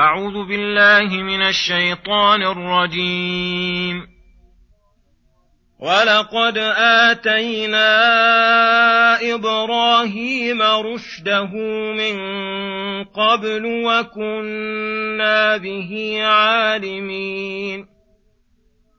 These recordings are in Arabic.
أعوذ بالله من الشيطان الرجيم. ولقد آتينا إبراهيم رشده من قبل وكنا به عالمين.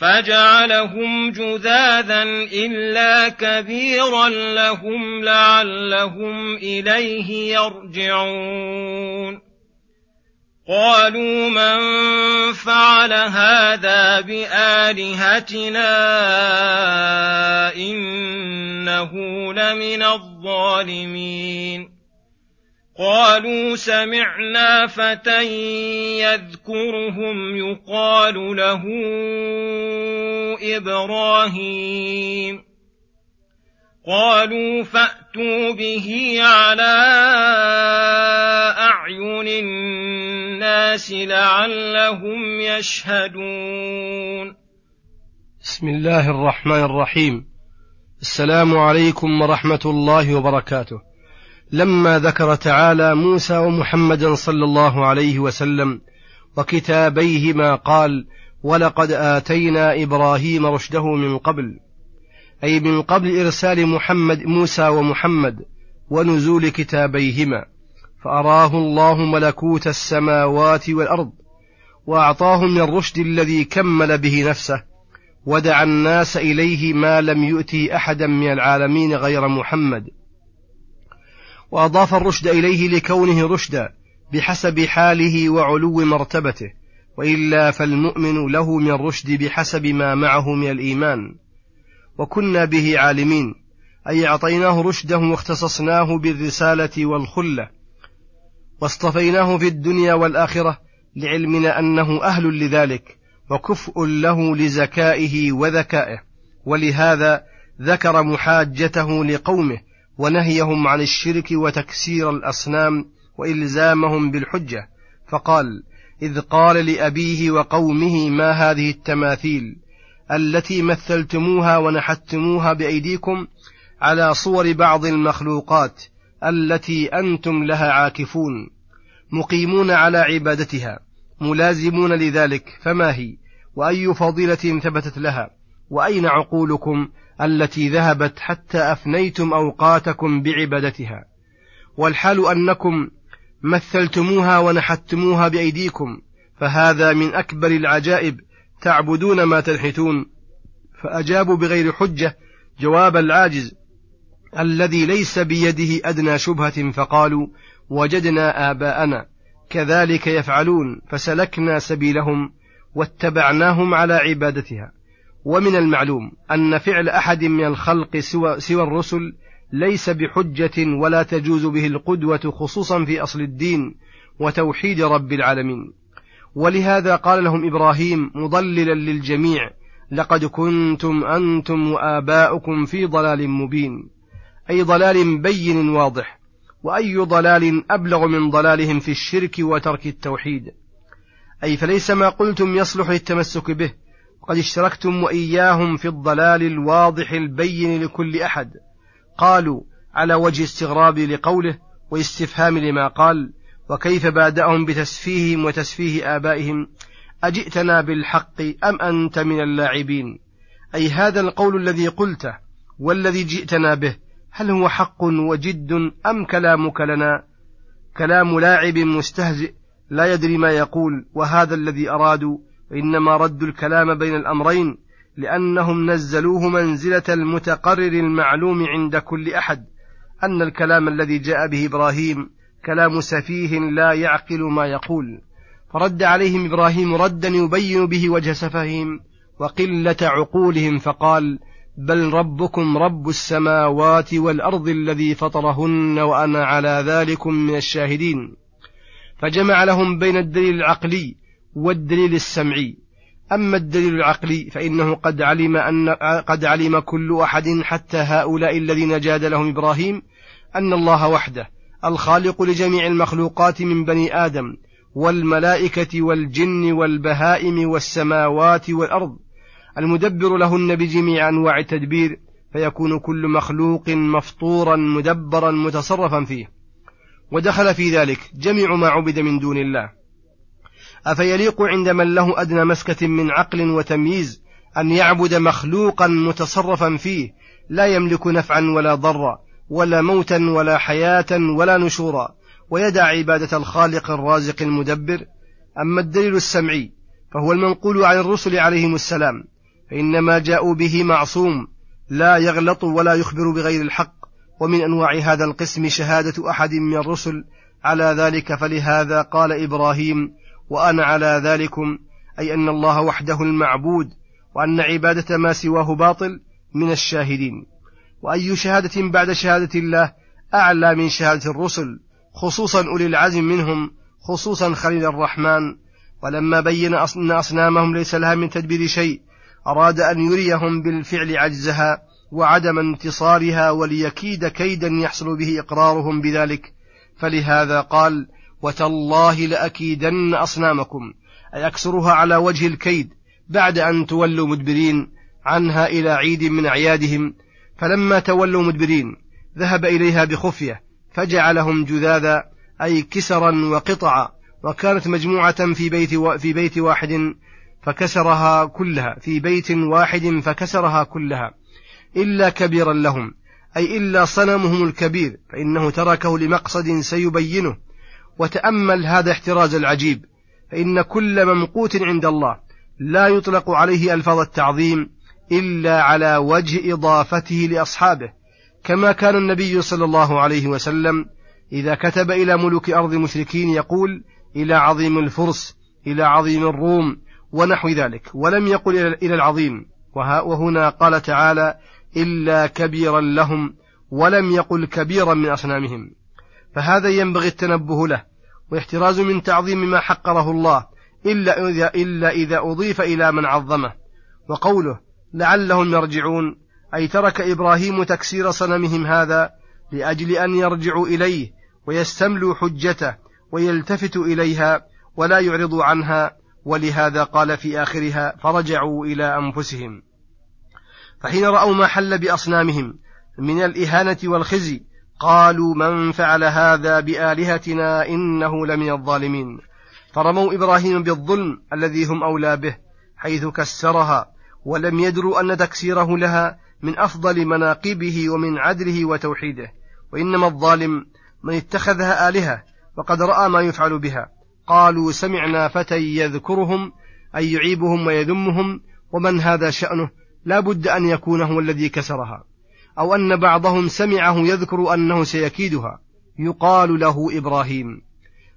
فجعلهم جذاذا إلا كبيرا لهم لعلهم إليه يرجعون. قالوا من فعل هذا بآلهتنا إنه لمن الظالمين. قالوا سمعنا فتى يذكرهم يقال له إبراهيم. قالوا فأتوا به على أعين الناس لعلهم يشهدون. بسم الله الرحمن الرحيم. السلام عليكم ورحمة الله وبركاته. لما ذكر تعالى موسى ومحمدا صلى الله عليه وسلم وكتابيهما قال ولقد آتينا إبراهيم رشده من قبل أي من قبل إرسال محمد موسى ومحمد ونزول كتابيهما فأراه الله ملكوت السماوات والأرض وأعطاه من الرشد الذي كمل به نفسه ودعا الناس إليه ما لم يؤتي أحدا من العالمين غير محمد وأضاف الرشد إليه لكونه رشدا بحسب حاله وعلو مرتبته وإلا فالمؤمن له من الرشد بحسب ما معه من الإيمان. وكنا به عالمين أي أعطيناه رشده واختصصناه بالرسالة والخلة واصطفيناه في الدنيا والآخرة لعلمنا أنه أهل لذلك وكفء له لزكائه وذكائه ولهذا ذكر محاجته لقومه ونهيهم عن الشرك وتكسير الأصنام وإلزامهم بالحجة. فقال إذ قال لأبيه وقومه ما هذه التماثيل التي مثلتموها ونحتموها بأيديكم على صور بعض المخلوقات التي أنتم لها عاكفون مقيمون على عبادتها ملازمون لذلك فما هي؟ وأي فضيلة ثبتت لها؟ وأين عقولكم التي ذهبت حتى أفنيتم أوقاتكم بعبادتها؟ والحال أنكم مثلتموها ونحتموها بأيديكم فهذا من أكبر العجائب. تعبدون ما تنحتون. فأجابوا بغير حجة جواب العاجز الذي ليس بيده أدنى شبهة فقالوا وجدنا آباءنا كذلك يفعلون فسلكنا سبيلهم واتبعناهم على عبادتها. ومن المعلوم أن فعل أحد من الخلق سوى, سوى الرسل ليس بحجة ولا تجوز به القدوة خصوصا في أصل الدين وتوحيد رب العالمين. ولهذا قال لهم إبراهيم مضللا للجميع لقد كنتم أنتم وآباؤكم في ضلال مبين. أي ضلال بين واضح. وأي ضلال أبلغ من ضلالهم في الشرك وترك التوحيد. أي فليس ما قلتم يصلح للتمسك به وقد اشتركتم وإياهم في الضلال الواضح البين لكل أحد. قالوا على وجه استغراب لقوله واستفهام لما قال وكيف بادأهم بتسفيههم وتسفيه آبائهم؟ أجئتنا بالحق أم أنت من اللاعبين؟ أي هذا القول الذي قلته والذي جئتنا به هل هو حق وجد أم كلامك لنا؟ كلام لاعب مستهزئ لا يدري ما يقول وهذا الذي أرادوا وإنما ردوا الكلام بين الأمرين لأنهم نزلوه منزلة المتقرر المعلوم عند كل أحد أن الكلام الذي جاء به إبراهيم كلام سفيه لا يعقل ما يقول. فرد عليهم إبراهيم ردا يبين به وجه سفههم وقلة عقولهم فقال بل ربكم رب السماوات والأرض الذي فطرهن وأنا على ذلكم من الشاهدين. فجمع لهم بين الدليل العقلي والدليل السمعي. أما الدليل العقلي فإنه قد علم أن قد علم كل أحد حتى هؤلاء الذين جادلهم إبراهيم أن الله وحده الخالق لجميع المخلوقات من بني آدم والملائكة والجن والبهائم والسماوات والأرض المدبر لهن بجميع أنواع التدبير فيكون كل مخلوق مفطورا مدبرا متصرفا فيه. ودخل في ذلك جميع ما عبد من دون الله. أفيليق عند من له أدنى مسكة من عقل وتمييز أن يعبد مخلوقا متصرفا فيه لا يملك نفعا ولا ضرا ولا موتا ولا حياة ولا نشورا ويدع عبادة الخالق الرازق المدبر. أما الدليل السمعي فهو المنقول عن الرسل عليهم السلام فإنما جاءوا به معصوم لا يغلط ولا يخبر بغير الحق ومن أنواع هذا القسم شهادة أحد من الرسل. على ذلك فلهذا قال إبراهيم وأنا على ذلكم أي أن الله وحده المعبود وأن عبادة ما سواه باطل من الشاهدين. وأي شهادة بعد شهادة الله أعلى من شهادة الرسل خصوصا أولي العزم منهم خصوصا خليل الرحمن. ولما بين أن أصنامهم ليس لها من تدبير شيء أراد أن يريهم بالفعل عجزها وعدم انتصارها وليكيد كيدا يحصل به إقرارهم بذلك. فلهذا قال وتالله لأكيدن أصنامكم أي أكسرها على وجه الكيد بعد أن تولوا مدبرين عنها إلى عيد من أعيادهم فلما تولوا مدبرين ذهب إليها بخفية فجعلهم جذاذا أي كسرا وقطعا وكانت مجموعة في بيت. في بيت واحد فكسرها كلها في بيت واحد فكسرها كلها إلا كبيرا لهم أي إلا صنمهم الكبير فإنه تركه لمقصد سيبينه وتأمل هذا احتراز العجيب فإن كل ممقوت عند الله لا يطلق عليه ألفاظ التعظيم إلا على وجه إضافته لأصحابه كما كان النبي صلى الله عليه وسلم إذا كتب إلى ملوك أرض المشركين يقول إلى عظيم الفرس إلى عظيم الروم ونحو ذلك ولم يقل إلى العظيم وهنا قال تعالى إلا كبيرا لهم ولم يقل كبيرا من أصنامهم فهذا ينبغي التنبه له والاحتراز من تعظيم ما حقره الله إلا إذا, إلا إذا أضيف إلى من عظمه. وقوله لعلهم يرجعون أي ترك إبراهيم تكسير صنمهم هذا لأجل أن يرجعوا إليه ويستملوا حجته ويلتفتوا إليها ولا يعرضوا عنها ولهذا قال في آخرها فرجعوا إلى أنفسهم. فحين رأوا ما حل بأصنامهم من الإهانة والخزي قالوا من فعل هذا بآلهتنا إنه لمن الظالمين. فرموا إبراهيم بالظلم الذي هم أولى به حيث كسرها ولم يدروا أن تكسيره لها من أفضل مناقبه ومن عدله وتوحيده. وإنما الظالم من اتخذها آلهة وقد رأى ما يفعل بها. قالوا سمعنا فتى يذكرهم أي يعيبهم ويذمهم ومن هذا شأنه؟ لا بد أن يكون هو الذي كسرها. أو أن بعضهم سمعه يذكر أنه سيكيدها. يقال له إبراهيم.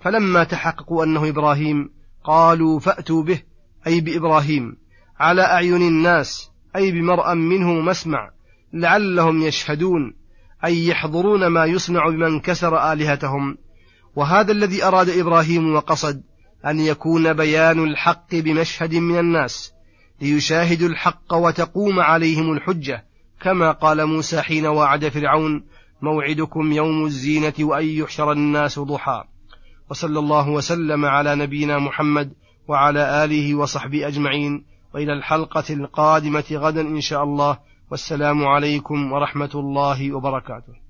فلما تحققوا أنه إبراهيم قالوا فأتوا به أي بإبراهيم على أعين الناس أي بمرأى منه مسمع لعلهم يشهدون أي يحضرون ما يصنع بمن كسر آلهتهم. وهذا الذي أراد إبراهيم وقصد أن يكون بيان الحق بمشهد من الناس ليشاهدوا الحق وتقوم عليهم الحجة كما قال موسى حين وعد فرعون موعدكم يوم الزينة وأن يحشر الناس ضحى. وصلى الله وسلم على نبينا محمد وعلى آله وصحبه أجمعين. وإلى الحلقة القادمة غدا إن شاء الله. والسلام عليكم ورحمة الله وبركاته.